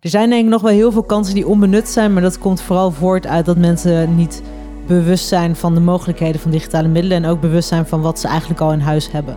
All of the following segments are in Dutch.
Er zijn denk ik nog wel heel veel kansen die onbenut zijn, maar dat komt vooral voort uit dat mensen niet bewust zijn van de mogelijkheden van digitale middelen en ook bewust zijn van wat ze eigenlijk al in huis hebben.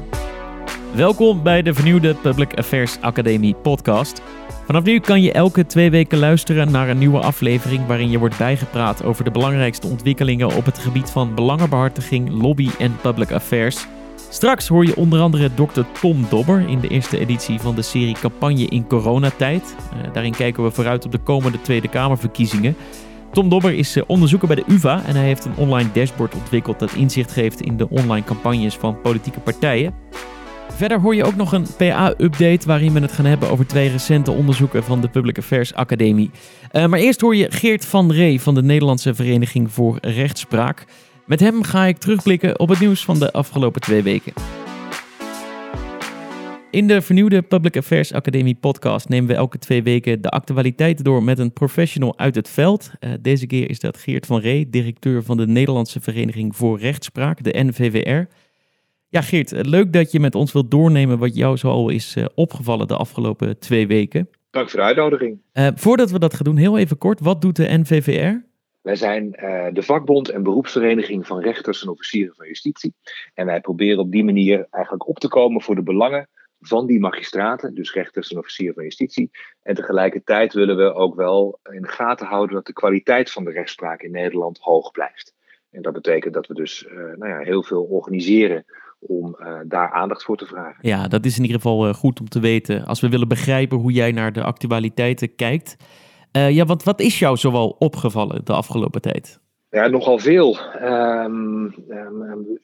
Welkom bij de vernieuwde Public Affairs Academie podcast. Vanaf nu kan je elke twee weken luisteren naar een nieuwe aflevering waarin je wordt bijgepraat over de belangrijkste ontwikkelingen op het gebied van belangenbehartiging, lobby en public affairs. Straks hoor je onder andere Dr. Tom Dobber in de eerste editie van de serie Campagne in coronatijd. Uh, daarin kijken we vooruit op de komende Tweede Kamerverkiezingen. Tom Dobber is uh, onderzoeker bij de UvA en hij heeft een online dashboard ontwikkeld dat inzicht geeft in de online campagnes van politieke partijen. Verder hoor je ook nog een PA-update waarin we het gaan hebben over twee recente onderzoeken van de Public Affairs Academie. Uh, maar eerst hoor je Geert van Ree van de Nederlandse Vereniging voor Rechtspraak. Met hem ga ik terugblikken op het nieuws van de afgelopen twee weken. In de vernieuwde Public Affairs Academie podcast nemen we elke twee weken de actualiteit door met een professional uit het veld. Uh, deze keer is dat Geert van Ree, directeur van de Nederlandse Vereniging voor Rechtspraak, de NVWR. Ja, Geert, leuk dat je met ons wilt doornemen wat jou zoal is uh, opgevallen de afgelopen twee weken. Dank voor de uitnodiging. Uh, voordat we dat gaan doen, heel even kort, wat doet de NVVR? Wij zijn uh, de vakbond en beroepsvereniging van rechters en officieren van justitie. En wij proberen op die manier eigenlijk op te komen voor de belangen van die magistraten, dus rechters en officieren van justitie. En tegelijkertijd willen we ook wel in de gaten houden dat de kwaliteit van de rechtspraak in Nederland hoog blijft. En dat betekent dat we dus uh, nou ja, heel veel organiseren om uh, daar aandacht voor te vragen. Ja, dat is in ieder geval goed om te weten. Als we willen begrijpen hoe jij naar de actualiteiten kijkt. Uh, ja, wat, wat is jou zoal opgevallen de afgelopen tijd? Ja, nogal veel. Um,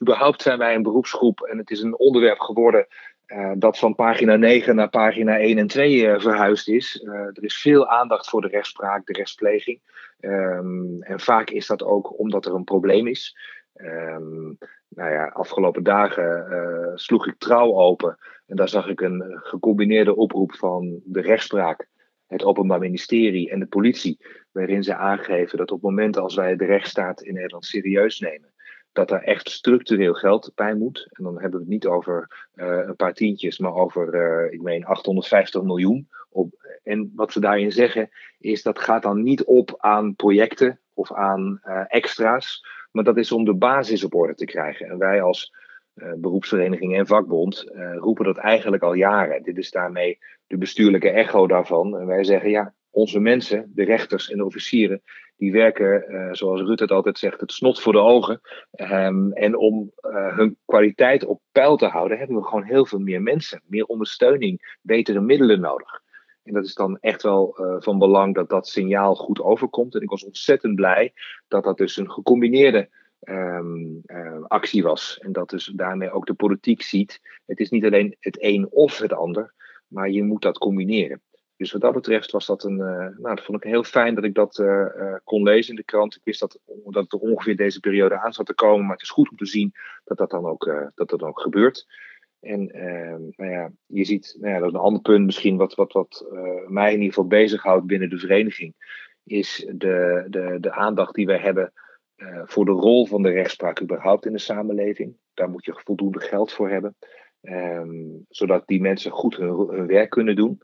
überhaupt zijn wij een beroepsgroep en het is een onderwerp geworden uh, dat van pagina 9 naar pagina 1 en 2 uh, verhuisd is. Er is veel aandacht voor de rechtspraak, de rechtspleging. En vaak is dat ook omdat er een probleem is. Um, nou ja, afgelopen dagen sloeg ik trouw open en daar zag ik een gecombineerde oproep van de rechtspraak, het Openbaar Ministerie en de politie, waarin ze aangeven dat op momenten als wij de rechtsstaat in Nederland serieus nemen, dat daar echt structureel geld bij moet. En dan hebben we het niet over uh, een paar tientjes, maar over, uh, ik meen, 850 miljoen. Op, en wat ze daarin zeggen, is dat gaat dan niet op aan projecten of aan uh, extra's, maar dat is om de basis op orde te krijgen. En wij als uh, beroepsvereniging en vakbond uh, roepen dat eigenlijk al jaren. Dit is daarmee de bestuurlijke echo daarvan. En wij zeggen ja, onze mensen, de rechters en de officieren, die werken, uh, zoals Rutte het altijd zegt, het snot voor de ogen. Um, en om hun kwaliteit op peil te houden, hebben we gewoon heel veel meer mensen, meer ondersteuning, betere middelen nodig. En dat is dan echt wel van belang dat dat signaal goed overkomt. En ik was ontzettend blij dat dat dus een gecombineerde um, uh, actie was. En dat dus daarmee ook de politiek ziet. Het is niet alleen het een of het ander, maar je moet dat combineren. Dus wat dat betreft was dat een. Uh, nou, dat vond ik heel fijn dat ik dat kon lezen in de krant. Ik wist dat, dat het ongeveer deze periode aan zat te komen. Maar het is goed om te zien dat dat dan ook, dat dat dan ook gebeurt. En uh, nou ja, je ziet, nou ja, dat is een ander punt misschien wat, wat, wat mij in ieder geval bezighoudt binnen de vereniging, is de, de, de aandacht die wij hebben uh, voor de rol van de rechtspraak überhaupt in de samenleving. Daar moet je voldoende geld voor hebben, um, zodat die mensen goed hun, werk kunnen doen.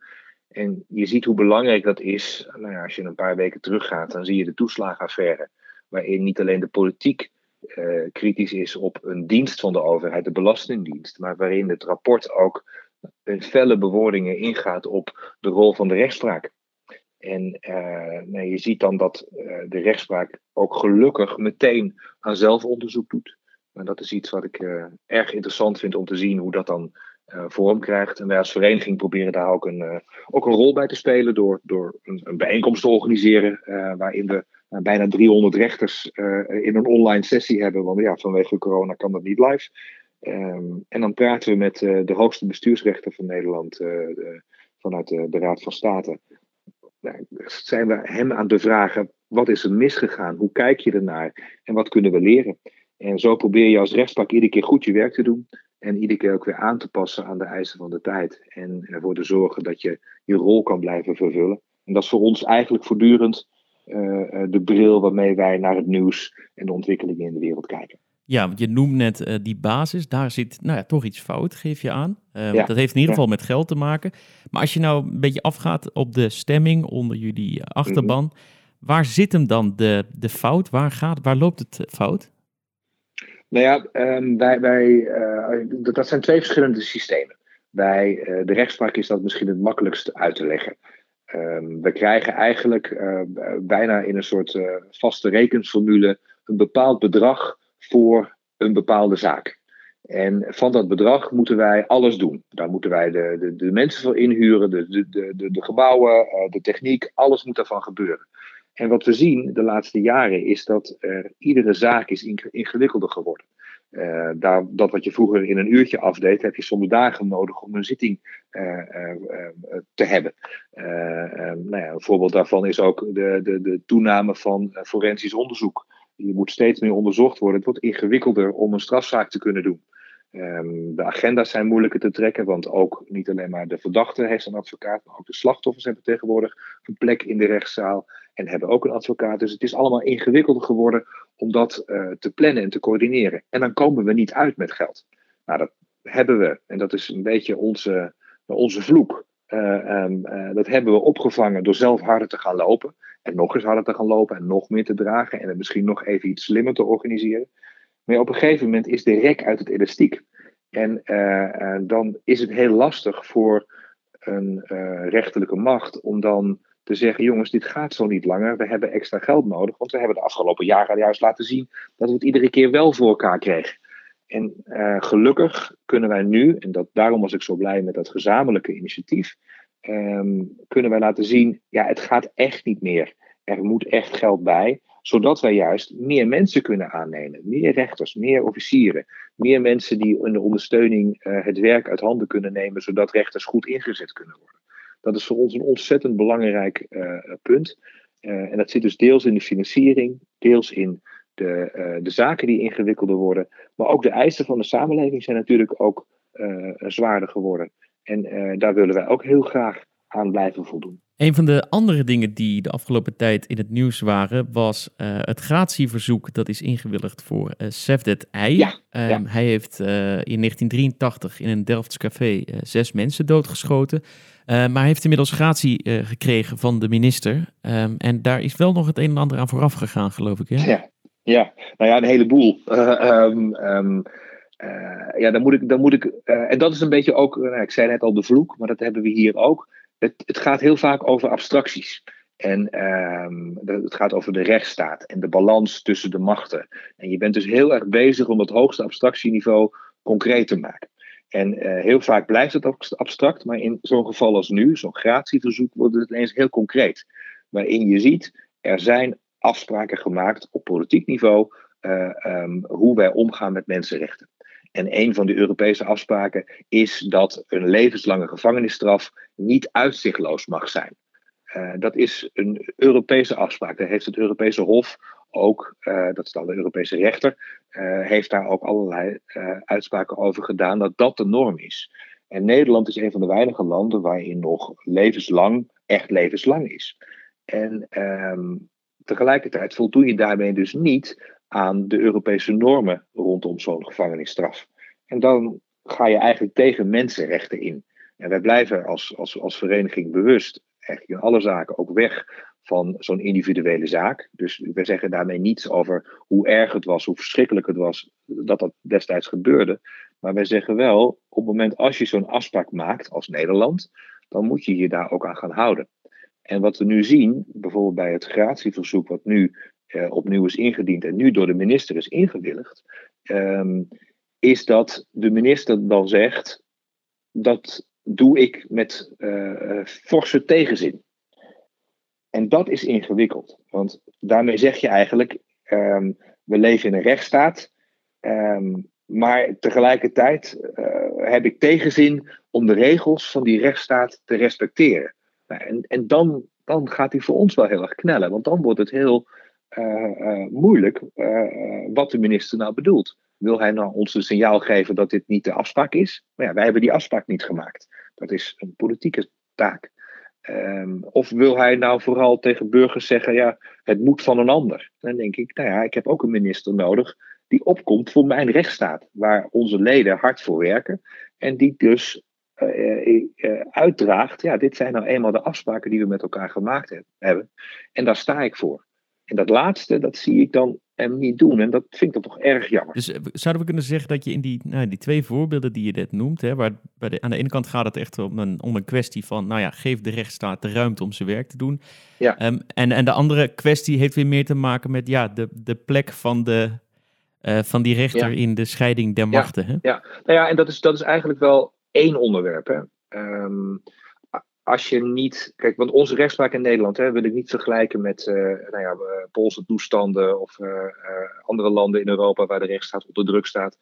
En je ziet hoe belangrijk dat is. Nou ja, als je een paar weken teruggaat, dan zie je de toeslagenaffaire, waarin niet alleen de politiek uh, kritisch is op een dienst van de overheid, de Belastingdienst, maar waarin het rapport ook in felle bewoordingen ingaat op de rol van de rechtspraak. En uh, nee, je ziet dan dat uh, de rechtspraak ook gelukkig meteen aan zelfonderzoek doet. En dat is iets wat ik erg interessant vind om te zien hoe dat dan vorm krijgt. En wij als vereniging proberen daar ook een, ook een rol bij te spelen door, door een, een bijeenkomst te organiseren waarin we bijna 300 rechters in een online sessie hebben. Want ja, vanwege corona kan dat niet live. Um, en dan praten we met de hoogste bestuursrechter van Nederland de, vanuit de, de, Raad van State. Nou, zijn we hem aan de vragen: wat is er misgegaan? Hoe kijk je ernaar? En wat kunnen we leren? En zo probeer je als rechtspraak iedere keer goed je werk te doen. En iedere keer ook weer aan te passen aan de eisen van de tijd. En ervoor te zorgen dat je je rol kan blijven vervullen. En dat is voor ons eigenlijk voortdurend uh, de bril waarmee wij naar het nieuws en de ontwikkelingen in de wereld kijken. Ja, want je noemt net uh, die basis, daar zit nou ja, toch iets fout, geef je aan. Uh, ja. Dat heeft in ieder geval met geld te maken. Maar als je nou een beetje afgaat op de stemming onder jullie achterban, mm -hmm. waar zit hem dan de, de fout? Waar, gaat, waar loopt het fout? Nou ja, um, wij, wij, uh, dat zijn twee verschillende systemen. Bij de rechtspraak is dat misschien het makkelijkst uit te leggen. Um, we krijgen eigenlijk bijna in een soort vaste rekenformule een bepaald bedrag voor een bepaalde zaak. En van dat bedrag moeten wij alles doen. Daar moeten wij de, de, de mensen voor inhuren, de, de, de, de gebouwen, eh, de techniek, alles moet daarvan gebeuren. En wat we zien de laatste jaren is dat er iedere zaak is ingewikkelder geworden. Uh, daar, dat wat je vroeger in een uurtje afdeed, heb je soms dagen nodig om een zitting uh, te hebben. nou ja, een voorbeeld daarvan is ook de, de, de toename van forensisch onderzoek. Je moet steeds meer onderzocht worden. Het wordt ingewikkelder om een strafzaak te kunnen doen. Um, de agenda's zijn moeilijker te trekken, want ook niet alleen maar de verdachte heeft een advocaat, maar ook de slachtoffers hebben tegenwoordig een plek in de rechtszaal en hebben ook een advocaat. Dus het is allemaal ingewikkelder geworden om dat uh, te plannen en te coördineren. En dan komen we niet uit met geld. Nou, dat hebben we, en dat is een beetje onze, onze vloek. Uh, um, uh, dat hebben we opgevangen door zelf harder te gaan lopen. En nog eens harder te gaan lopen en nog meer te dragen. En het misschien nog even iets slimmer te organiseren. Maar op een gegeven moment is de rek uit het elastiek. En uh, dan is het heel lastig voor een rechterlijke macht om dan te zeggen: jongens, dit gaat zo niet langer. We hebben extra geld nodig. Want we hebben de afgelopen jaren juist laten zien dat we het iedere keer wel voor elkaar kregen. En gelukkig kunnen wij nu, en dat, daarom was ik zo blij met dat gezamenlijke initiatief um, kunnen wij laten zien, ja, het gaat echt niet meer. Er moet echt geld bij, zodat wij juist meer mensen kunnen aannemen. Meer rechters, meer officieren, meer mensen die in de ondersteuning uh, het werk uit handen kunnen nemen, zodat rechters goed ingezet kunnen worden. Dat is voor ons een ontzettend belangrijk uh, punt. Uh, en dat zit dus deels in de financiering, deels in de, de zaken die ingewikkelder worden. Maar ook de eisen van de samenleving zijn natuurlijk ook zwaarder geworden. En uh, daar willen wij ook heel graag aan blijven voldoen. Een van de andere dingen die de afgelopen tijd in het nieuws waren, was uh, het gratieverzoek dat is ingewilligd voor uh, Sefdet Ei. Ja, um, ja. Hij heeft in 1983 in een Delfts café zes mensen doodgeschoten. maar hij heeft inmiddels gratie gekregen van de minister. Um, en daar is wel nog het een en ander aan vooraf gegaan, geloof ik. Hè? Ja, ja. nou ja, een heleboel. Um, ja, dan moet ik. Dan moet ik uh, en dat is een beetje ook. Uh, ik zei net al de vloek, maar dat hebben we hier ook. Het, het gaat heel vaak over abstracties. En um, het gaat over de rechtsstaat en de balans tussen de machten. En je bent dus heel erg bezig om het hoogste abstractieniveau concreet te maken. En heel vaak blijft het abstract, maar in zo'n geval als nu, zo'n gratieverzoek, wordt het ineens heel concreet. Waarin je ziet, er zijn afspraken gemaakt op politiek niveau um, hoe wij omgaan met mensenrechten. En een van de Europese afspraken is dat een levenslange gevangenisstraf niet uitzichtloos mag zijn. Uh, dat is een Europese afspraak. Daar heeft het Europese Hof ook, uh, dat is dan de Europese rechter, uh, heeft daar ook allerlei uitspraken over gedaan dat dat de norm is. En Nederland is een van de weinige landen waarin nog levenslang, echt levenslang is. En um, tegelijkertijd voldoe je daarmee dus niet aan de Europese normen rondom zo'n gevangenisstraf. En dan ga je eigenlijk tegen mensenrechten in. En wij blijven als, als, als vereniging bewust, eigenlijk in alle zaken ook weg van zo'n individuele zaak. Dus wij zeggen daarmee niets over hoe erg het was, hoe verschrikkelijk het was dat dat destijds gebeurde. Maar wij zeggen wel, op het moment als je zo'n afspraak maakt als Nederland, dan moet je je daar ook aan gaan houden. En wat we nu zien, bijvoorbeeld bij het gratieverzoek wat nu uh, opnieuw is ingediend en nu door de minister is ingewilligd, um, is dat de minister dan zegt: dat doe ik met uh, forse tegenzin. En dat is ingewikkeld, want daarmee zeg je eigenlijk: um, we leven in een rechtsstaat, um, maar tegelijkertijd heb ik tegenzin om de regels van die rechtsstaat te respecteren. Nou, en en dan, dan gaat die voor ons wel heel erg knellen, want dan wordt het heel moeilijk uh, wat de minister nou bedoelt. Wil hij nou ons een signaal geven dat dit niet de afspraak is? Maar ja, wij hebben die afspraak niet gemaakt. Dat is een politieke taak. Um, of wil hij nou vooral tegen burgers zeggen: ja, het moet van een ander? Dan denk ik, nou ja, ik heb ook een minister nodig die opkomt voor mijn rechtsstaat, waar onze leden hard voor werken en die dus uitdraagt, ja, dit zijn nou eenmaal de afspraken die we met elkaar gemaakt hebben. En daar sta ik voor. En dat laatste, dat zie ik dan hem niet doen. En dat vind ik toch erg jammer. Dus zouden we kunnen zeggen dat je in die, nou, die twee voorbeelden die je net noemt, hè, waar bij de, aan de ene kant gaat het echt om een, om een kwestie van, nou ja, geef de rechtsstaat de ruimte om zijn werk te doen. Ja. Um, en, en de andere kwestie heeft weer meer te maken met ja, de, de plek van de, uh, van die rechter in de scheiding der machten. Hè? Ja, nou ja, en dat is, dat is eigenlijk wel één onderwerp. Hè. Um, als je niet. Kijk, want onze rechtspraak in Nederland hè, wil ik niet vergelijken met uh, nou ja, eh, Poolse toestanden of uh, andere landen in Europa waar de rechtsstaat onder druk staat.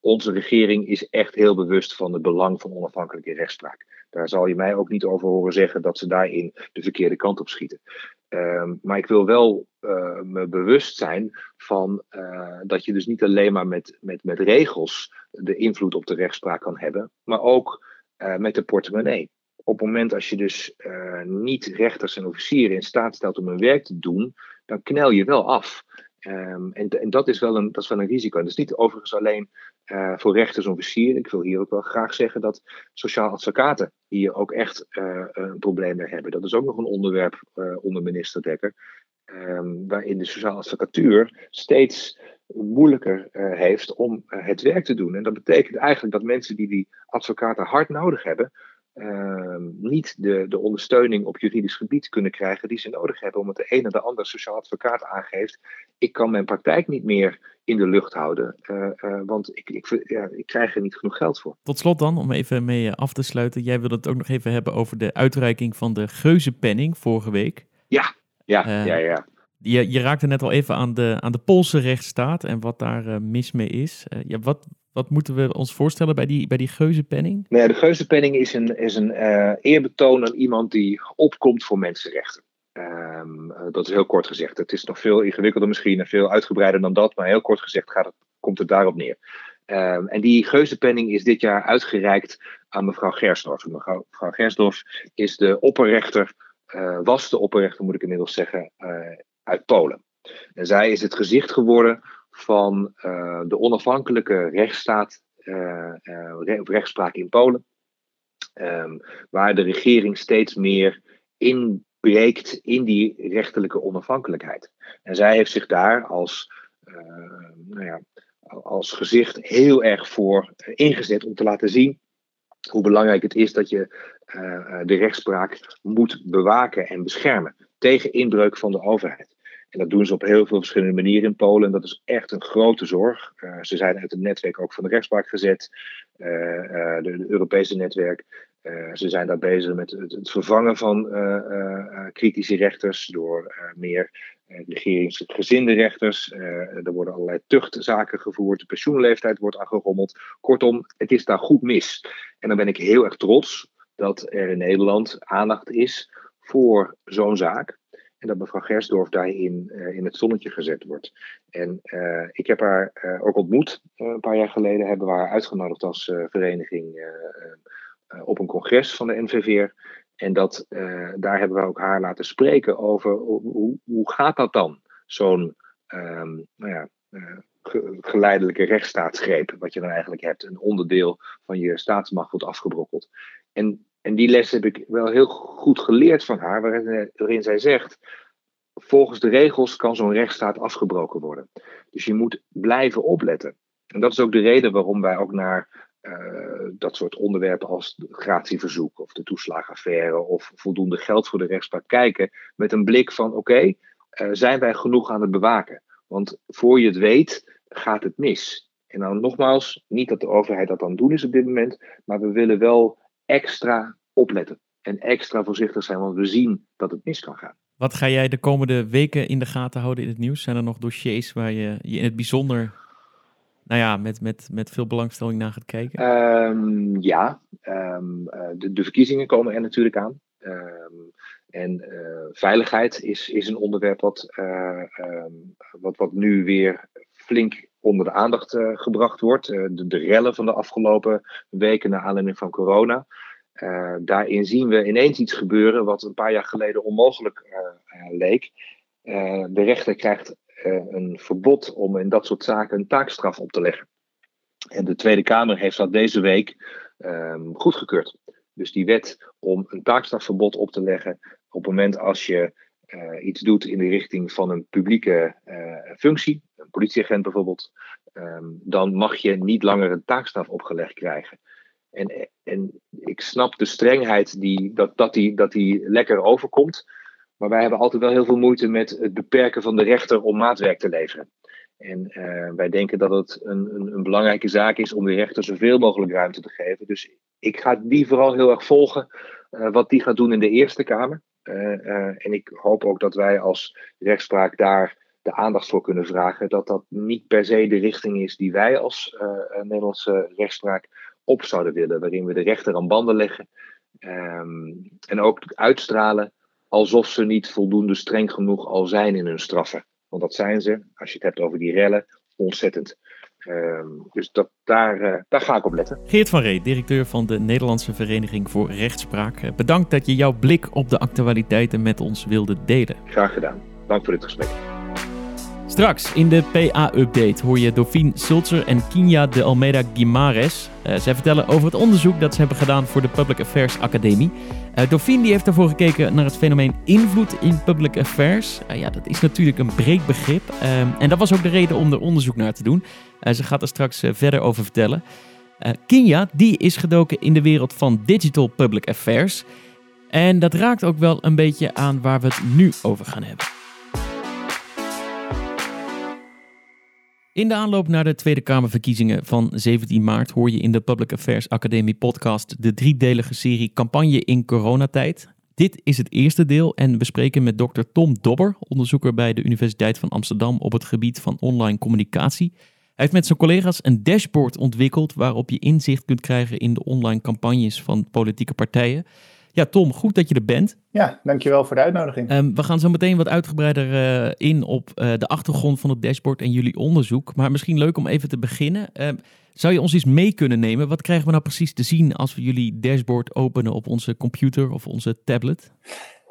onze regering is echt heel bewust van het belang van onafhankelijke rechtspraak. Daar zal je mij ook niet over horen zeggen dat ze daarin de verkeerde kant op schieten. Um, maar ik wil wel me bewust zijn van dat je dus niet alleen maar met, met, met regels de invloed op de rechtspraak kan hebben, maar ook met de portemonnee op het moment als je dus uh, niet rechters en officieren in staat stelt om hun werk te doen, dan knel je wel af. Um, en, en dat, is wel een, dat is wel een risico. En dat is niet overigens alleen uh, voor rechters en officieren. Ik wil hier ook wel graag zeggen dat sociaal advocaten hier ook echt uh, een probleem mee hebben. Dat is ook nog een onderwerp onder minister Dekker. Um, waarin de sociale advocatuur steeds moeilijker heeft om het werk te doen. En dat betekent eigenlijk dat mensen die die advocaten hard nodig hebben, Ehm, niet de, de ondersteuning op juridisch gebied kunnen krijgen die ze nodig hebben, omdat de een en de ander sociaal advocaat aangeeft: ik kan mijn praktijk niet meer in de lucht houden, uh, uh, want ik, ik, ja, ik krijg er niet genoeg geld voor. Tot slot dan, om even mee af te sluiten. Jij wilde het ook nog even hebben over de uitreiking van de Geuzenpenning vorige week. Ja, ja, ja, ja. Je, je, raakte net al even aan de, aan de Poolse rechtsstaat en wat daar mis mee is. ja, wat, wat moeten we ons voorstellen bij die, bij die geuzenpenning? Nee, de geuzenpenning is een, is een uh, eerbetoon aan iemand die opkomt voor mensenrechten. Um, dat is heel kort gezegd. Het is nog veel ingewikkelder misschien en veel uitgebreider dan dat, maar heel kort gezegd gaat het, komt het daarop neer. Um, en die geuzenpenning is dit jaar uitgereikt aan mevrouw Gersdorf. Mevrouw, mevrouw Gersdorf is de opperrechter, uh, was de opperrechter moet ik inmiddels zeggen, uit Polen. En zij is het gezicht geworden van uh, de onafhankelijke rechtsstaat, uh, rechtspraak in Polen. Um, waar de regering steeds meer inbreekt in die rechterlijke onafhankelijkheid. En zij heeft zich daar als, nou ja, als gezicht heel erg voor ingezet om te laten zien hoe belangrijk het is dat je de rechtspraak moet bewaken en beschermen tegen inbreuk van de overheid. En dat doen ze op heel veel verschillende manieren in Polen. En dat is echt een grote zorg. Uh, ze zijn uit het netwerk ook van de rechtspraak gezet, uh, de, de, Europese netwerk. ze zijn daar bezig met het, het vervangen van kritische rechters door meer regeringsgezinde rechters. er worden allerlei tuchtzaken gevoerd, de pensioenleeftijd wordt aangerommeld. Kortom, het is daar goed mis. En dan ben ik heel erg trots dat er in Nederland aandacht is voor zo'n zaak. En dat mevrouw Gersdorf daarin uh, in het zonnetje gezet wordt. En uh, ik heb haar uh, ook ontmoet een paar jaar geleden. Hebben we haar uitgenodigd als vereniging op een congres van de NVVR. En dat, daar hebben we ook haar laten spreken over hoe, hoe gaat dat dan? Zo'n um, nou ja, geleidelijke rechtsstaatsgreep, wat je dan eigenlijk hebt. Een onderdeel van je staatsmacht wordt afgebrokkeld. En en die les heb ik wel heel goed geleerd van haar, waarin, zij zegt: volgens de regels kan zo'n rechtsstaat afgebroken worden. Dus je moet blijven opletten. En dat is ook de reden waarom wij ook naar uh, dat soort onderwerpen als gratieverzoek of de toeslagaffaire of voldoende geld voor de rechtspraak kijken met een blik van oké, uh, zijn wij genoeg aan het bewaken? Want voor je het weet gaat het mis. En dan nogmaals, niet dat de overheid dat aan het doen is op dit moment, maar we willen wel extra opletten en extra voorzichtig zijn, want we zien dat het mis kan gaan. Wat ga jij de komende weken in de gaten houden in het nieuws? Zijn er nog dossiers waar je, je in het bijzonder nou ja, met, met, met veel belangstelling naar gaat kijken? Um, ja, um, de, de, verkiezingen komen er natuurlijk aan. Um, en uh, veiligheid is, is een onderwerp wat, uh, wat, wat nu weer flink onder de aandacht uh, gebracht wordt. de, de rellen van de afgelopen weken naar aanleiding van corona. Uh, daarin zien we ineens iets gebeuren wat een paar jaar geleden onmogelijk leek. De rechter krijgt een verbod om in dat soort zaken een taakstraf op te leggen. En de Tweede Kamer heeft dat deze week um, goedgekeurd. Dus die wet om een taakstrafverbod op te leggen op het moment als je uh, iets doet in de richting van een publieke uh, functie, een politieagent bijvoorbeeld, um, dan mag je niet langer een taakstraf opgelegd krijgen. En, en ik snap de strengheid die, dat, dat, die, dat die lekker overkomt. Maar wij hebben altijd wel heel veel moeite met het beperken van de rechter om maatwerk te leveren. En uh, wij denken dat het een, een, een, belangrijke zaak is om de rechter zoveel mogelijk ruimte te geven. Dus ik ga die vooral heel erg volgen, wat die gaat doen in de Eerste Kamer. Uh, en ik hoop ook dat wij als rechtspraak daar de aandacht voor kunnen vragen. Dat dat niet per se de richting is die wij als Nederlandse rechtspraak op zouden willen. Waarin we de rechter aan banden leggen. Um, en ook uitstralen alsof ze niet voldoende streng genoeg al zijn in hun straffen. Want dat zijn ze, als je het hebt over die rellen, ontzettend. Um, dus dat, daar, uh, daar ga ik op letten. Geert van Ree, directeur van de Nederlandse Vereniging voor Rechtspraak. Eh, bedankt dat je jouw blik op de actualiteiten met ons wilde delen. Graag gedaan. Dank voor dit gesprek. Straks in de PA-update hoor je Dauphine Sulzer en Kinja de Almeida Guimares. Uh, zij vertellen over het onderzoek dat ze hebben gedaan voor de Public Affairs Academie. Uh, Dauphine die heeft daarvoor gekeken naar het fenomeen invloed in public affairs. Uh, ja, dat is natuurlijk een breed begrip. en dat was ook de reden om er onderzoek naar te doen. Ze gaat er straks verder over vertellen. Kinja die is gedoken in de wereld van digital public affairs. En dat raakt ook wel een beetje aan waar we het nu over gaan hebben. In de aanloop naar de Tweede Kamerverkiezingen van 17 maart hoor je in de Public Affairs Academie podcast de driedelige serie Campagne in coronatijd. Dit is het eerste deel en we spreken met Dr. Tom Dobber, onderzoeker bij de Universiteit van Amsterdam op het gebied van online communicatie. Hij heeft met zijn collega's een dashboard ontwikkeld waarop je inzicht kunt krijgen in de online campagnes van politieke partijen. Ja, Tom, goed dat je er bent. Ja, dankjewel voor de uitnodiging. Um, we gaan zo meteen wat uitgebreider uh, in op uh, de achtergrond van het dashboard en jullie onderzoek. Maar misschien leuk om even te beginnen. Uh, zou je ons eens mee kunnen nemen? Wat krijgen we nou precies te zien als we jullie dashboard openen op onze computer of onze tablet?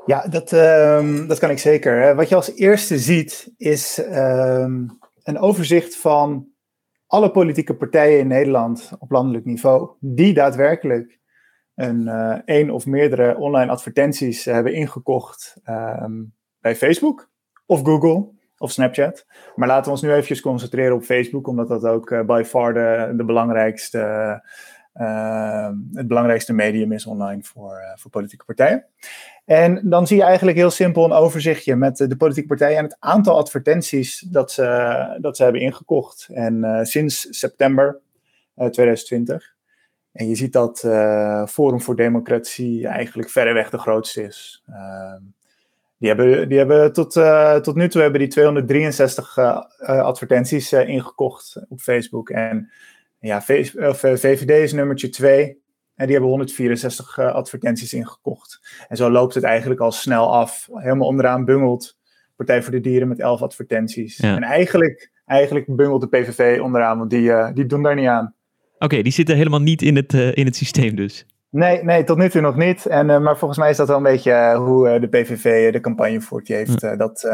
Ja, dat, um, dat kan ik zeker. Wat je als eerste ziet is um, een overzicht van alle politieke partijen in Nederland op landelijk niveau die daadwerkelijk een uh, één of meerdere online advertenties hebben ingekocht um, bij Facebook of Google of Snapchat. Maar laten we ons nu eventjes concentreren op Facebook, omdat dat ook uh, by far de, belangrijkste, uh, het belangrijkste medium is online voor, voor politieke partijen. En dan zie je eigenlijk heel simpel een overzichtje met de politieke partijen en het aantal advertenties dat ze, dat ze hebben ingekocht. En sinds september 2020. En je ziet dat uh, Forum voor Democratie eigenlijk verreweg de grootste is. Uh, die hebben, die hebben tot, tot nu toe hebben die 263 eh, advertenties ingekocht op Facebook. En ja, VVD is nummertje 2. En die hebben 164 advertenties ingekocht. En zo loopt het eigenlijk al snel af. Helemaal onderaan bungelt Partij voor de Dieren met 11 advertenties. Ja. En eigenlijk, eigenlijk bungelt de PVV onderaan, want die, die doen daar niet aan. Oké, die zitten helemaal niet in het, uh, in het systeem dus. Nee, nee, tot nu toe nog niet. En, uh, maar volgens mij is dat wel een beetje uh, hoe de PVV de campagne voert. Die heeft dat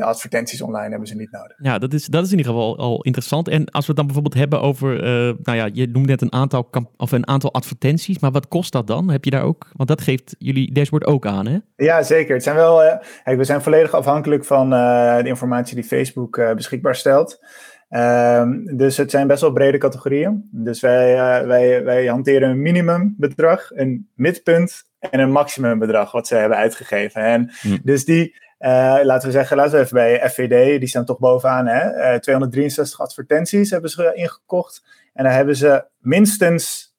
advertenties online hebben ze niet nodig. Ja, dat is, dat is in ieder geval al interessant. En als we het dan bijvoorbeeld hebben over, nou ja, je noemde net een aantal, of een aantal advertenties. Maar wat kost dat dan? Heb je daar ook, want dat geeft jullie dashboard ook aan, hè? Ja, zeker. Het zijn wel, we zijn volledig afhankelijk van de informatie die Facebook beschikbaar stelt. Um, dus het zijn best wel brede categorieën. Dus wij, uh, wij, wij hanteren een minimumbedrag, een midpunt en een maximumbedrag wat ze hebben uitgegeven. En hm. dus die, uh, laten we zeggen, laten we even bij FVD, die staan toch bovenaan. Hè? Uh, eh, 263 advertenties hebben ze ingekocht. En daar hebben ze minstens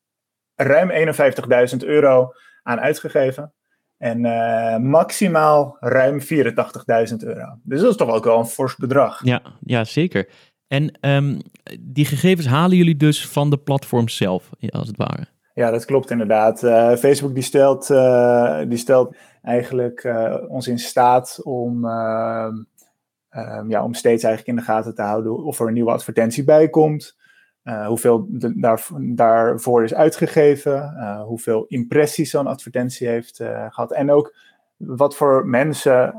ruim 51.000 euro aan uitgegeven. En maximaal ruim 84.000 euro. Dus dat is toch ook wel een fors bedrag. Ja, ja zeker. En um, die gegevens halen jullie dus van de platform zelf, als het ware? Ja, dat klopt inderdaad. Uh, Facebook die stelt, uh, die stelt eigenlijk uh, ons in staat om, ehm, ehm, ja, om steeds eigenlijk in de gaten te houden of er een nieuwe advertentie bij komt. hoeveel daar, daarvoor is uitgegeven, hoeveel impressies zo'n advertentie heeft gehad. En ook wat voor mensen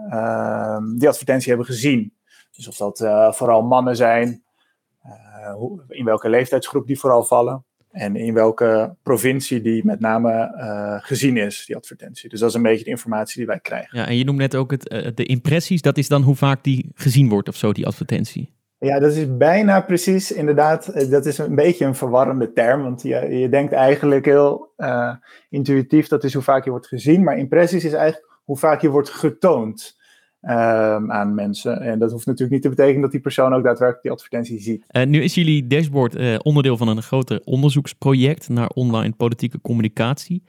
die advertentie hebben gezien. Dus of dat uh, vooral mannen zijn, uh, hoe, in welke leeftijdsgroep die vooral vallen. En in welke provincie die met name uh, gezien is, die advertentie. Dus dat is een beetje de informatie die wij krijgen. Ja, en je noemt net ook het, de impressies. Dat is dan hoe vaak die gezien wordt of zo, die advertentie. Ja, dat is bijna precies, inderdaad. Dat is een beetje een verwarrende term. Want je, je denkt eigenlijk heel uh, intuïtief, dat is hoe vaak je wordt gezien. Maar impressies is eigenlijk hoe vaak je wordt getoond. Um, aan mensen. En dat hoeft natuurlijk niet te betekenen dat die persoon ook daadwerkelijk die advertentie ziet. Uh, nu is jullie dashboard uh, onderdeel van een groter onderzoeksproject naar online politieke communicatie.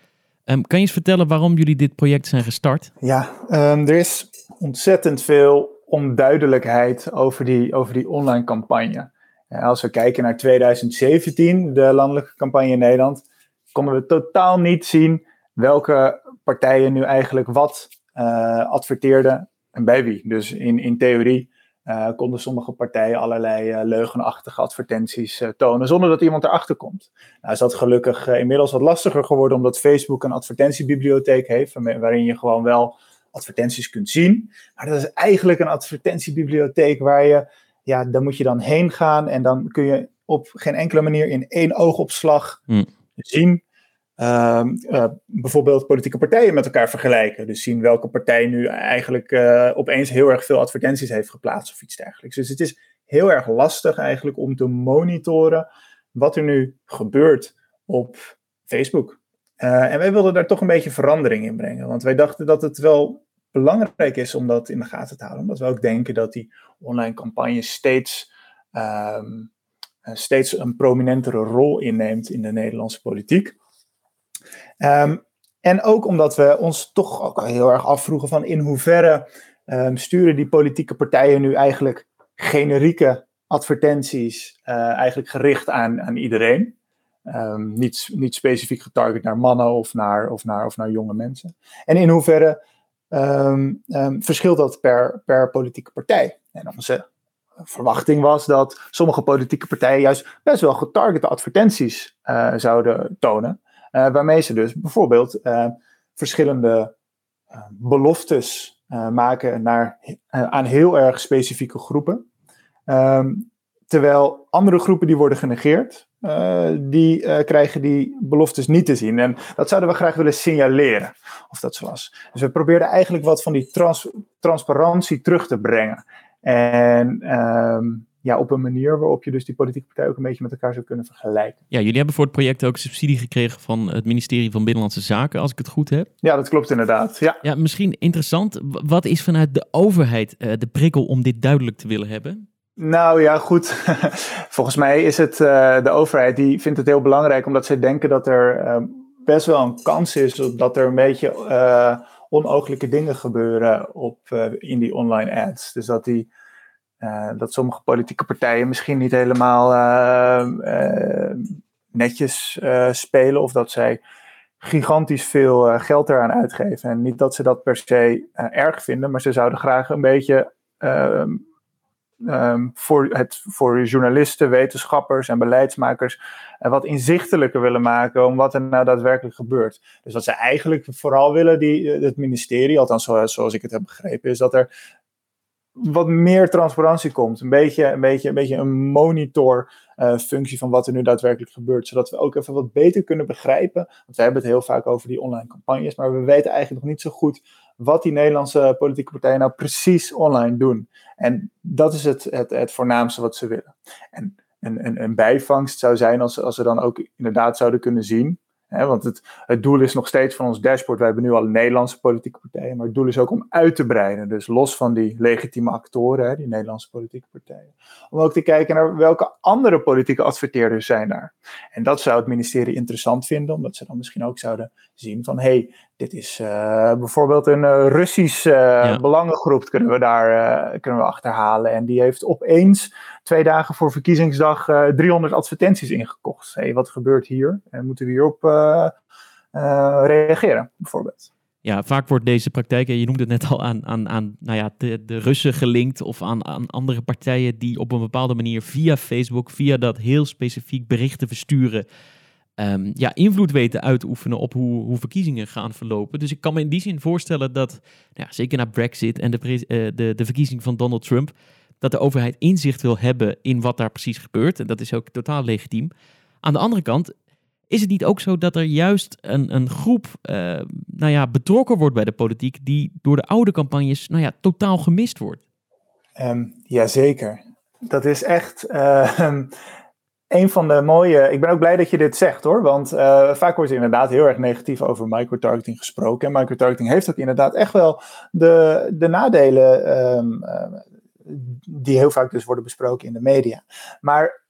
Um, kan je eens vertellen waarom jullie dit project zijn gestart? Ja, um, er is ontzettend veel onduidelijkheid over die, over die online campagne. En als we kijken naar 2017, de landelijke campagne in Nederland, konden we totaal niet zien welke partijen nu eigenlijk wat adverteerden en bij wie. Dus in, in theorie uh, konden sommige partijen allerlei uh, leugenachtige advertenties tonen zonder dat iemand erachter komt. Nou is dat gelukkig inmiddels wat lastiger geworden omdat Facebook een advertentiebibliotheek heeft waarin je gewoon wel advertenties kunt zien. Maar dat is eigenlijk een advertentiebibliotheek waar je, ja, daar moet je dan heen gaan en dan kun je op geen enkele manier in één oogopslag hmm. zien. Uh, uh, bijvoorbeeld politieke partijen met elkaar vergelijken. Dus zien welke partij nu eigenlijk uh, opeens heel erg veel advertenties heeft geplaatst of iets dergelijks. Dus het is heel erg lastig eigenlijk om te monitoren wat er nu gebeurt op Facebook. Uh, en wij wilden daar toch een beetje verandering in brengen. Want wij dachten dat het wel belangrijk is om dat in de gaten te houden. Omdat we ook denken dat die online campagne steeds, um, steeds een prominentere rol inneemt in de Nederlandse politiek. Um, en ook omdat we ons toch ook heel erg afvroegen van in hoeverre um, sturen die politieke partijen nu eigenlijk generieke advertenties uh, eigenlijk gericht aan, aan iedereen. Um, niet, niet specifiek getarget naar mannen of naar, of, naar, of naar jonge mensen. En in hoeverre verschilt dat per, per politieke partij? En onze verwachting was dat sommige politieke partijen juist best wel getargete advertenties uh, zouden tonen. Uh, waarmee ze dus bijvoorbeeld uh, verschillende beloftes maken naar, aan heel erg specifieke groepen. terwijl andere groepen die worden genegeerd, die krijgen die beloftes niet te zien. En dat zouden we graag willen signaleren, of dat zo was. Dus we probeerden eigenlijk wat van die trans transparantie terug te brengen. En um, ja, op een manier waarop je dus die politieke partijen ook een beetje met elkaar zou kunnen vergelijken. Ja, jullie hebben voor het project ook subsidie gekregen van het ministerie van Binnenlandse Zaken, als ik het goed heb. Ja, dat klopt inderdaad. Ja, ja misschien interessant. Wat is vanuit de overheid uh, de prikkel om dit duidelijk te willen hebben? Nou ja, goed. Volgens mij is het uh, de overheid die vindt het heel belangrijk omdat zij denken dat er uh, best wel een kans is dat er een beetje onooglijke dingen gebeuren op, in die online ads. Dus dat, die, dat sommige politieke partijen misschien niet helemaal netjes spelen of dat zij gigantisch veel geld eraan uitgeven. En niet dat ze dat per se erg vinden, maar ze zouden graag een beetje um, voor, het, voor journalisten, wetenschappers en beleidsmakers wat inzichtelijker willen maken om wat er nou daadwerkelijk gebeurt. Dus wat ze eigenlijk vooral willen, die, het ministerie, althans zoals ik het heb begrepen, is dat er wat meer transparantie komt. Een beetje een, beetje, een, beetje een monitor functie van wat er nu daadwerkelijk gebeurt. Zodat we ook even wat beter kunnen begrijpen. Want we hebben het heel vaak over die online campagnes. Maar we weten eigenlijk nog niet zo goed wat die Nederlandse politieke partijen nou precies online doen. En dat is het, het, het voornaamste wat ze willen. En een, een, een bijvangst zou zijn als, als ze dan ook inderdaad zouden kunnen zien want het, het doel is nog steeds van ons dashboard. We hebben nu al Nederlandse politieke partijen, maar het doel is ook om uit te breiden. Dus los van die legitieme actoren, die Nederlandse politieke partijen. Om ook te kijken naar welke andere politieke adverteerders zijn daar. En dat zou het ministerie interessant vinden, omdat ze dan misschien ook zouden zien van hé, hey, dit is uh, bijvoorbeeld een uh, Russische uh, ja. belangengroep, kunnen we daar kunnen we achterhalen. En die heeft opeens twee dagen voor verkiezingsdag 300 advertenties ingekocht. Hé, hey, wat gebeurt hier? En moeten we hierop reageren, bijvoorbeeld? Ja, vaak wordt deze praktijk, je noemde het net al aan, aan, aan nou ja, de, de Russen gelinkt of aan, aan andere partijen die op een bepaalde manier via Facebook, via dat heel specifiek berichten versturen, um, ja, invloed weten uit te oefenen op hoe, hoe verkiezingen gaan verlopen. Dus ik kan me in die zin voorstellen dat, nou zeker na Brexit en de, uh, de, de verkiezing van Donald Trump, dat de overheid inzicht wil hebben in wat daar precies gebeurt. En dat is ook totaal legitiem. Aan de andere kant is het niet ook zo dat er juist een, een groep uh, nou ja, betrokken wordt bij de politiek die door de oude campagnes nou ja, totaal gemist wordt? Um, jazeker. Dat is echt uh, een van de mooie. Ik ben ook blij dat je dit zegt hoor. Want uh, vaak wordt er inderdaad heel erg negatief over microtargeting gesproken. En microtargeting heeft ook inderdaad echt wel de, de nadelen. Um, die heel vaak dus worden besproken in de media. Maar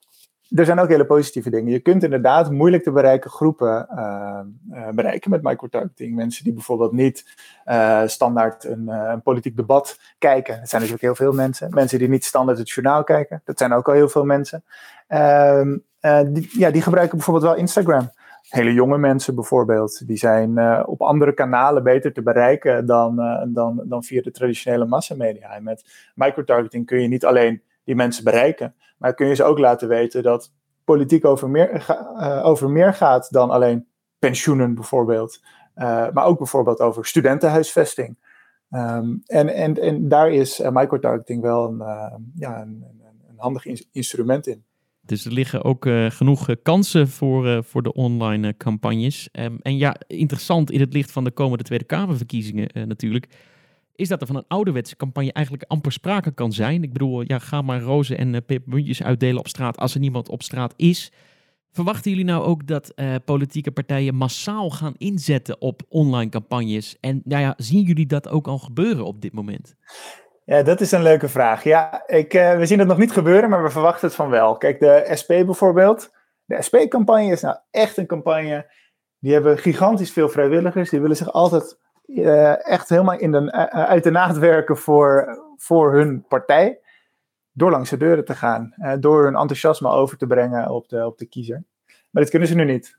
er zijn ook hele positieve dingen. Je kunt inderdaad moeilijk te bereiken groepen uh, uh, bereiken met microtargeting. Mensen die bijvoorbeeld niet uh, standaard een, een, politiek debat kijken. Dat zijn natuurlijk heel veel mensen. Mensen die niet standaard het journaal kijken. Dat zijn ook al heel veel mensen. Ehm, die, ja, die gebruiken bijvoorbeeld wel Instagram. Hele jonge mensen bijvoorbeeld. Die zijn op andere kanalen beter te bereiken dan, dan, dan via de traditionele massamedia. En met microtargeting kun je niet alleen die mensen bereiken. Maar kun je ze ook laten weten dat politiek over meer, uh, over meer gaat dan alleen pensioenen bijvoorbeeld. Uh, maar ook bijvoorbeeld over studentenhuisvesting. Um, en, en, en daar is uh, microtargeting wel een, ja, een, een handig in instrument in. Dus er liggen ook genoeg kansen voor, voor de online campagnes. Um, en ja, interessant in het licht van de komende Tweede Kamerverkiezingen natuurlijk is dat er van een ouderwetse campagne eigenlijk amper sprake kan zijn. Ik bedoel, ja, ga maar rozen en uh, uitdelen op straat als er niemand op straat is. Verwachten jullie nou ook dat uh, politieke partijen massaal gaan inzetten op online campagnes? En nou ja, zien jullie dat ook al gebeuren op dit moment? Ja, dat is een leuke vraag. Ja, ik, uh, we zien het nog niet gebeuren, maar we verwachten het van wel. Kijk, de SP bijvoorbeeld. De SP-campagne is nou echt een campagne. Die hebben gigantisch veel vrijwilligers. Die willen zich altijd uh, echt helemaal in de, uh, uit de naad werken voor, voor hun partij. Door langs de deuren te gaan. Door hun enthousiasme over te brengen op de, op de kiezer. Maar dat kunnen ze nu niet.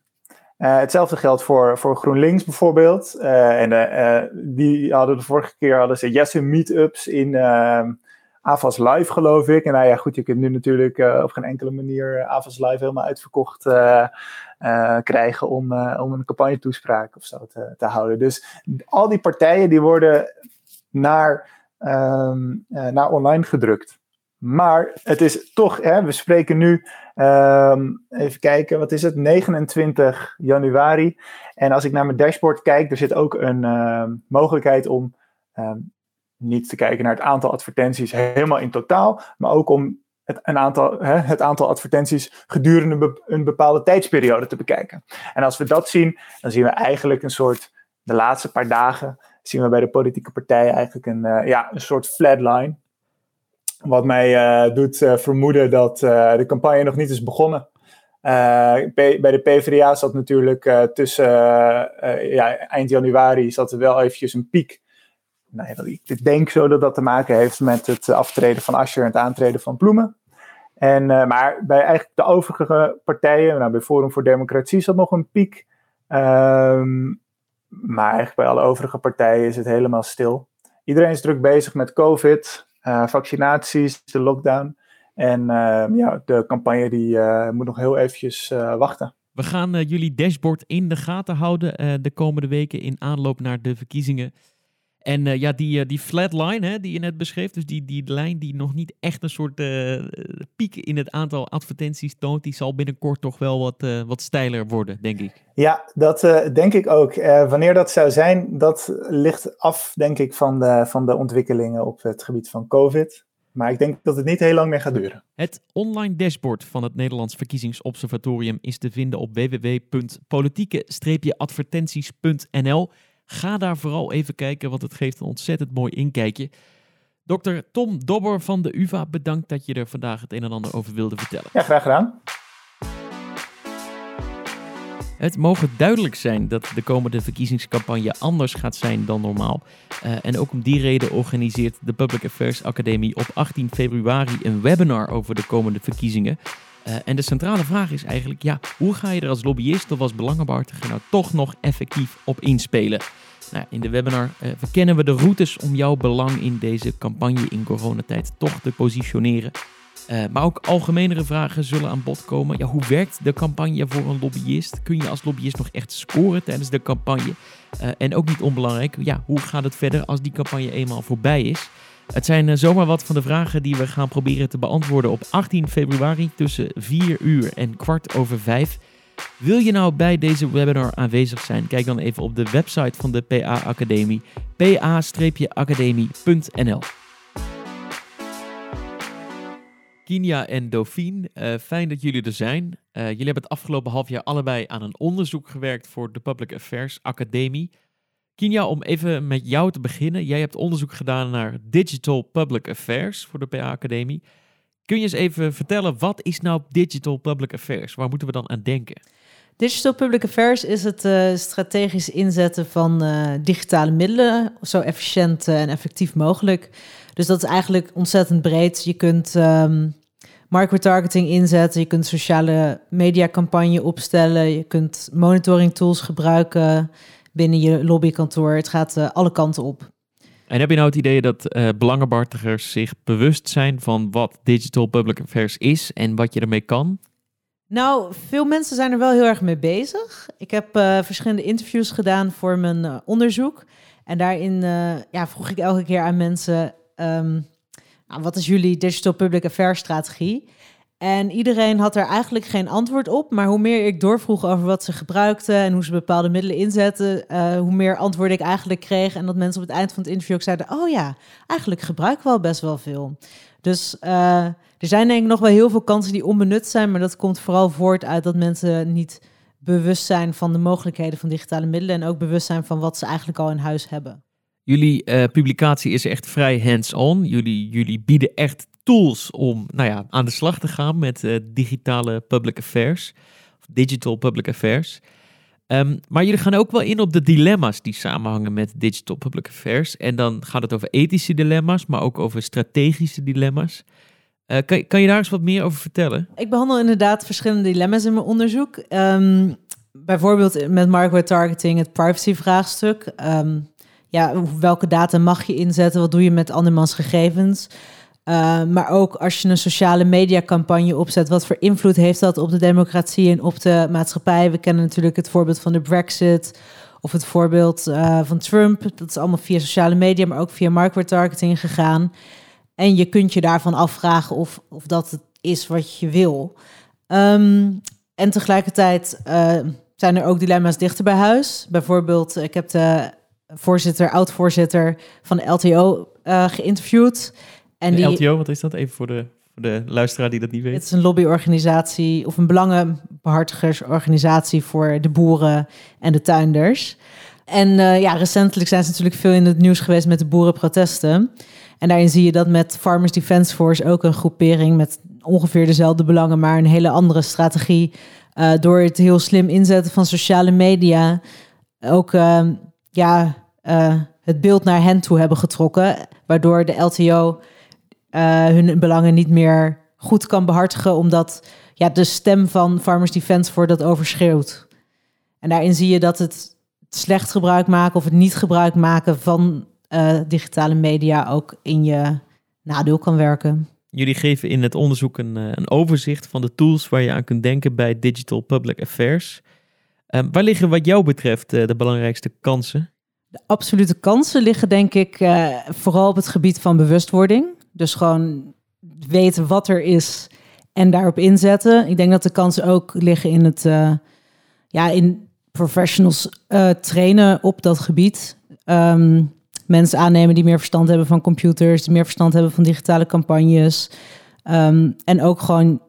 hetzelfde geldt voor, voor GroenLinks bijvoorbeeld. en die hadden de vorige keer hadden ze Jesse meetups in AVAS Live, geloof ik. En nou ja, goed, je kunt nu natuurlijk op geen enkele manier AVAS Live helemaal uitverkocht uh, krijgen om, om een campagne-toespraak of zo te, te, houden. Dus al die partijen die worden naar, uh, naar online gedrukt. Maar het is toch, hè, we spreken nu, um, even kijken, wat is het, 29 januari. En als ik naar mijn dashboard kijk, er zit ook een mogelijkheid om niet te kijken naar het aantal advertenties helemaal in totaal, maar ook om het, een aantal, hè, het aantal advertenties gedurende een bepaalde tijdsperiode te bekijken. En als we dat zien, dan zien we eigenlijk een soort, de laatste paar dagen, zien we bij de politieke partijen eigenlijk een, uh, ja, een soort flatline. Wat mij uh, doet uh, vermoeden dat de campagne nog niet is begonnen. bij de PvdA zat natuurlijk tussen ja, eind januari zat er wel eventjes een piek nou, ik denk zo dat dat te maken heeft met het aftreden van Asscher en het aantreden van Bloemen. En, uh, maar bij eigenlijk de overige partijen, nou, bij Forum voor Democratie zat nog een piek. Um, maar eigenlijk bij alle overige partijen is het helemaal stil. Iedereen is druk bezig met COVID, uh, vaccinaties, de lockdown. En uh, ja, de campagne die moet nog heel eventjes wachten. We gaan jullie dashboard in de gaten houden de komende weken in aanloop naar de verkiezingen. En uh, ja, die, uh, die flatline hè, die je net beschreef, dus die, die lijn die nog niet echt een soort uh, piek in het aantal advertenties toont, die zal binnenkort toch wel wat, wat steiler worden, denk ik. Ja, dat denk ik ook. wanneer dat zou zijn, dat ligt af, denk ik, van de, van de ontwikkelingen op het gebied van COVID. Maar ik denk dat het niet heel lang meer gaat duren. Het online dashboard van het Nederlands Verkiezingsobservatorium is te vinden op www.politieke-advertenties.nl. Ga daar vooral even kijken, want het geeft een ontzettend mooi inkijkje. Dr. Tom Dobber van de UvA, bedankt dat je er vandaag het een en ander over wilde vertellen. Ja, graag gedaan. Het mogen duidelijk zijn dat de komende verkiezingscampagne anders gaat zijn dan normaal. Uh, en ook om die reden organiseert de Public Affairs Academie op 18 februari een webinar over de komende verkiezingen. Uh, en de centrale vraag is eigenlijk, ja, hoe ga je er als lobbyist of als belangenbehartiger nou toch nog effectief op inspelen? Nou, in de webinar uh, verkennen we de routes om jouw belang in deze campagne in coronatijd toch te positioneren. Uh, maar ook algemenere vragen zullen aan bod komen. Ja, hoe werkt de campagne voor een lobbyist? Kun je als lobbyist nog echt scoren tijdens de campagne? En ook niet onbelangrijk, ja, hoe gaat het verder als die campagne eenmaal voorbij is? Het zijn uh, zomaar wat van de vragen die we gaan proberen te beantwoorden op 18 februari tussen 4 uur en kwart over 5. Wil je nou bij deze webinar aanwezig zijn? Kijk dan even op de website van de PA Academie, pa-academie.nl. Kinia en Dauphine, uh, fijn dat jullie er zijn. Uh, jullie hebben het afgelopen half jaar allebei aan een onderzoek gewerkt voor de Public Affairs Academie. Kinia, om even met jou te beginnen. Jij hebt onderzoek gedaan naar Digital Public Affairs voor de PA Academie. Kun je eens even vertellen, wat is nou Digital Public Affairs? Waar moeten we dan aan denken? Digital Public Affairs is het uh, strategisch inzetten van uh, digitale middelen zo efficiënt uh, en effectief mogelijk. Dus dat is eigenlijk ontzettend breed. Je kunt um, market-targeting inzetten, je kunt sociale mediacampagne opstellen, je kunt monitoring tools gebruiken binnen je lobbykantoor. Het gaat alle kanten op. En heb je nou het idee dat uh, belangenbehartigers zich bewust zijn van wat digital public affairs is en wat je ermee kan? Nou, veel mensen zijn er wel heel erg mee bezig. Ik heb uh, verschillende interviews gedaan voor mijn uh, onderzoek. En daarin ja, vroeg ik elke keer aan mensen: um, nou, wat is jullie digital public affairs strategie? En iedereen had er eigenlijk geen antwoord op. Maar hoe meer ik doorvroeg over wat ze gebruikten en hoe ze bepaalde middelen inzetten, uh, hoe meer antwoorden ik eigenlijk kreeg. En dat mensen op het eind van het interview ook zeiden: Oh ja, eigenlijk gebruik ik wel best wel veel. Dus uh, er zijn denk ik nog wel heel veel kansen die onbenut zijn. Maar dat komt vooral voort uit dat mensen niet bewust zijn van de mogelijkheden van digitale middelen. En ook bewust zijn van wat ze eigenlijk al in huis hebben. Jullie uh, publicatie is echt vrij hands-on. Jullie, jullie bieden echt tools om nou ja, aan de slag te gaan met uh, digitale public affairs, digital public affairs. Um, maar jullie gaan ook wel in op de dilemma's die samenhangen met digital public affairs. En dan gaat het over ethische dilemma's, maar ook over strategische dilemma's. Uh, kan, kan je daar eens wat meer over vertellen? Ik behandel inderdaad verschillende dilemma's in mijn onderzoek. Um, bijvoorbeeld met market targeting, het privacy-vraagstuk. Um, ja, welke data mag je inzetten? Wat doe je met andermans gegevens? Uh, maar ook als je een sociale mediacampagne opzet, wat voor invloed heeft dat op de democratie en op de maatschappij? We kennen natuurlijk het voorbeeld van de Brexit of het voorbeeld uh, van Trump. Dat is allemaal via sociale media, maar ook via markttargeting gegaan. En je kunt je daarvan afvragen of, of dat het is wat je wil. Um, en tegelijkertijd uh, zijn er ook dilemma's dichter bij huis. Bijvoorbeeld, ik heb de voorzitter, oud-voorzitter van de LTO geïnterviewd. En die, LTO, wat is dat? Even voor de, voor de luisteraar die dat niet weet. Het is een lobbyorganisatie of een belangenbehartigersorganisatie voor de boeren en de tuinders. En uh, ja, recentelijk zijn ze natuurlijk veel in het nieuws geweest met de boerenprotesten. En daarin zie je dat met Farmers Defence Force ook een groepering met ongeveer dezelfde belangen, maar een hele andere strategie. Uh, door het heel slim inzetten van sociale media ook uh, ja, het beeld naar hen toe hebben getrokken. Waardoor de LTO uh, hun belangen niet meer goed kan behartigen, omdat ja, de stem van Farmers Defence voor dat overschreeuwt. En daarin zie je dat het slecht gebruik maken of het niet gebruik maken van uh, digitale media ook in je nadeel kan werken. Jullie geven in het onderzoek een, uh, een overzicht van de tools waar je aan kunt denken bij Digital Public Affairs. Uh, waar liggen wat jou betreft de belangrijkste kansen? De absolute kansen liggen denk ik vooral op het gebied van bewustwording. Dus gewoon weten wat er is en daarop inzetten. Ik denk dat de kansen ook liggen in het uh, ja, in professionals uh, trainen op dat gebied. Um, mensen aannemen die meer verstand hebben van computers, die meer verstand hebben van digitale campagnes. Um, en ook gewoon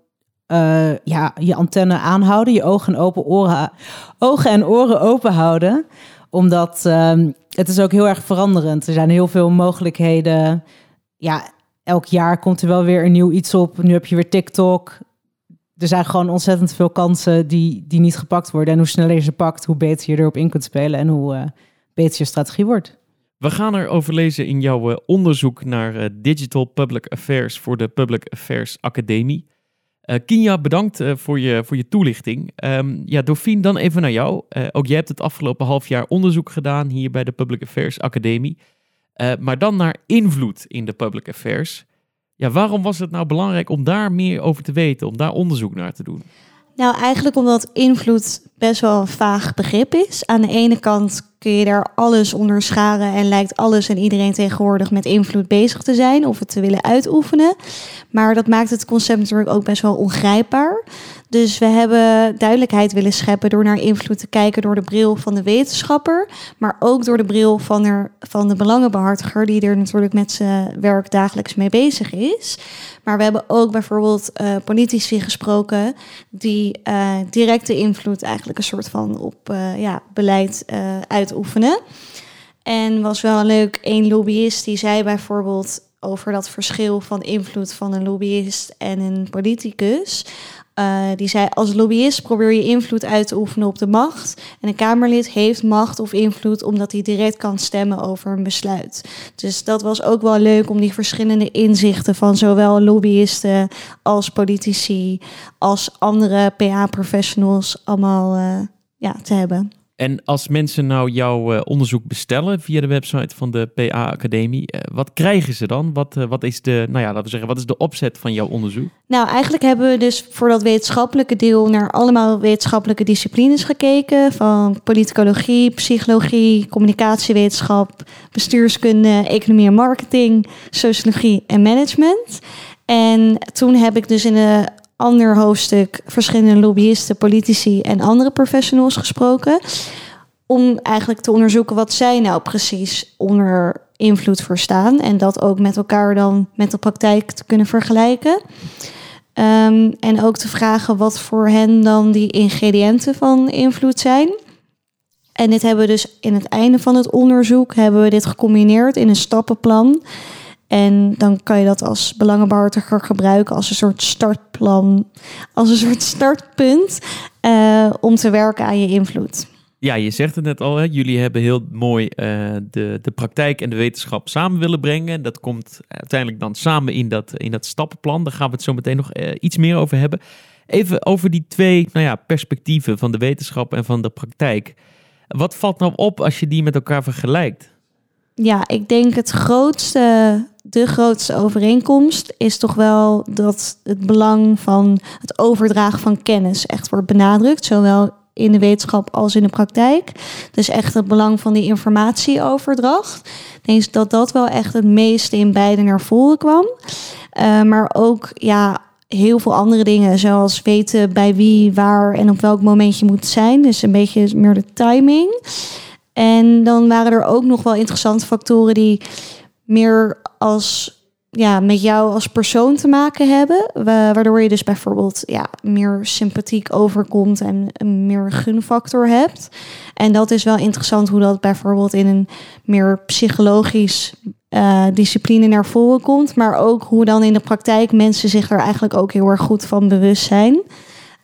uh, ja, je antenne aanhouden, je ogen en, open oren, ogen en oren open houden. Omdat um, het is ook heel erg veranderend. Er zijn heel veel mogelijkheden. Ja, elk jaar komt er wel weer een nieuw iets op. Nu heb je weer TikTok. Er zijn gewoon ontzettend veel kansen die, die niet gepakt worden. En hoe sneller je ze pakt, hoe beter je erop in kunt spelen en hoe uh, beter je strategie wordt. We gaan erover lezen in jouw uh, onderzoek naar uh, Digital Public Affairs voor de Public Affairs Academie. Kinja, bedankt voor, je, voor je toelichting. Um, ja, Dauphine, dan even naar jou. ook jij hebt het afgelopen half jaar onderzoek gedaan hier bij de Public Affairs Academie. Uh, maar dan naar invloed in de public affairs. Ja, waarom was het nou belangrijk om daar meer over te weten, om daar onderzoek naar te doen? Nou, eigenlijk omdat invloed best wel een vaag begrip is. Aan de ene kant kun je daar alles onder scharen en lijkt alles en iedereen tegenwoordig met invloed bezig te zijn of het te willen uitoefenen. Maar dat maakt het concept natuurlijk ook best wel ongrijpbaar. Dus we hebben duidelijkheid willen scheppen door naar invloed te kijken door de bril van de wetenschapper, maar ook door de bril van, er, van de belangenbehartiger, die er natuurlijk met zijn werk dagelijks mee bezig is. Maar we hebben ook bijvoorbeeld uh, politici gesproken die uh, directe invloed eigenlijk een soort van op uh, ja, beleid uitoefenen. En was wel leuk, een lobbyist die zei bijvoorbeeld over dat verschil van invloed van een lobbyist en een politicus. Uh, die zei, als lobbyist probeer je invloed uit te oefenen op de macht. En een Kamerlid heeft macht of invloed omdat hij direct kan stemmen over een besluit. Dus dat was ook wel leuk om die verschillende inzichten van zowel lobbyisten als politici als andere PA-professionals allemaal uh, ja, te hebben. En als mensen nou jouw uh, onderzoek bestellen via de website van de PA Academie, uh, wat krijgen ze dan? Wat, uh, wat is de, nou ja, laten we zeggen, wat is de opzet van jouw onderzoek? Nou, eigenlijk hebben we dus voor dat wetenschappelijke deel naar allemaal wetenschappelijke disciplines gekeken. Van politicologie, psychologie, communicatiewetenschap, bestuurskunde, economie en marketing, sociologie en management. En toen heb ik dus in de ander hoofdstuk verschillende lobbyisten, politici en andere professionals gesproken. Om eigenlijk te onderzoeken wat zij nou precies onder invloed verstaan. En dat ook met elkaar dan met de praktijk te kunnen vergelijken. Um, en ook te vragen wat voor hen dan die ingrediënten van invloed zijn. En dit hebben we dus in het einde van het onderzoek hebben we dit gecombineerd in een stappenplan. En dan kan je dat als belangenbehartiger gebruiken als een soort startplan, als een soort startpunt uh, om te werken aan je invloed. Ja, je zegt het net al, hè? jullie hebben heel mooi uh, de, de praktijk en de wetenschap samen willen brengen. Dat komt uiteindelijk dan samen in dat, in dat stappenplan. Daar gaan we het zo meteen nog uh, iets meer over hebben. Even over die twee nou ja, perspectieven van de wetenschap en van de praktijk. Wat valt nou op als je die met elkaar vergelijkt? Ja, ik denk het grootste, de grootste overeenkomst is toch wel dat het belang van het overdragen van kennis echt wordt benadrukt. Zowel in de wetenschap als in de praktijk. Dus echt het belang van die informatieoverdracht. Ik dat dat wel echt het meeste in beide naar voren kwam. Uh, maar ook ja, heel veel andere dingen, zoals weten bij wie, waar en op welk moment je moet zijn. Dus een beetje meer de timing. En dan waren er ook nog wel interessante factoren die meer als ja, met jou als persoon te maken hebben. Waardoor je dus bijvoorbeeld ja, meer sympathiek overkomt en een meer gunfactor hebt. En dat is wel interessant hoe dat bijvoorbeeld in een meer psychologisch uh, discipline naar voren komt. Maar ook hoe dan in de praktijk mensen zich er eigenlijk ook heel erg goed van bewust zijn.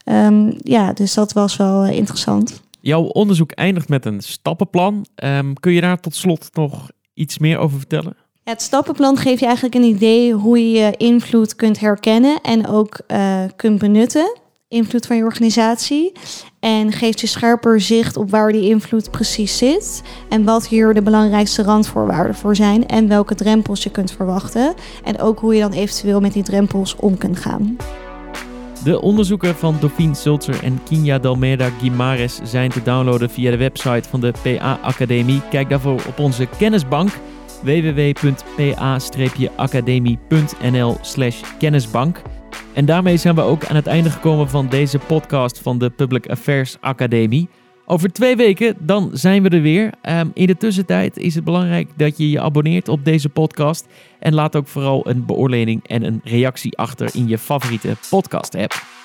Um, ja, dus dat was wel uh, interessant. Jouw onderzoek eindigt met een stappenplan. Um, kun je daar tot slot nog iets meer over vertellen? Het stappenplan geeft je eigenlijk een idee hoe je invloed kunt herkennen en ook uh, kunt benutten. Invloed van je organisatie. En geeft je scherper zicht op waar die invloed precies zit. En wat hier de belangrijkste randvoorwaarden voor zijn. En welke drempels je kunt verwachten. En ook hoe je dan eventueel met die drempels om kunt gaan. De onderzoeken van Dauphine Sulzer en Kinja Dalmeda Guimares zijn te downloaden via de website van de PA Academie. Kijk daarvoor op onze kennisbank www.pa-academie.nl kennisbank. En daarmee zijn we ook aan het einde gekomen van deze podcast van de Public Affairs Academie. Over twee weken dan zijn we er weer. Um, in de tussentijd is het belangrijk dat je je abonneert op deze podcast. En laat ook vooral een beoordeling en een reactie achter in je favoriete podcast app.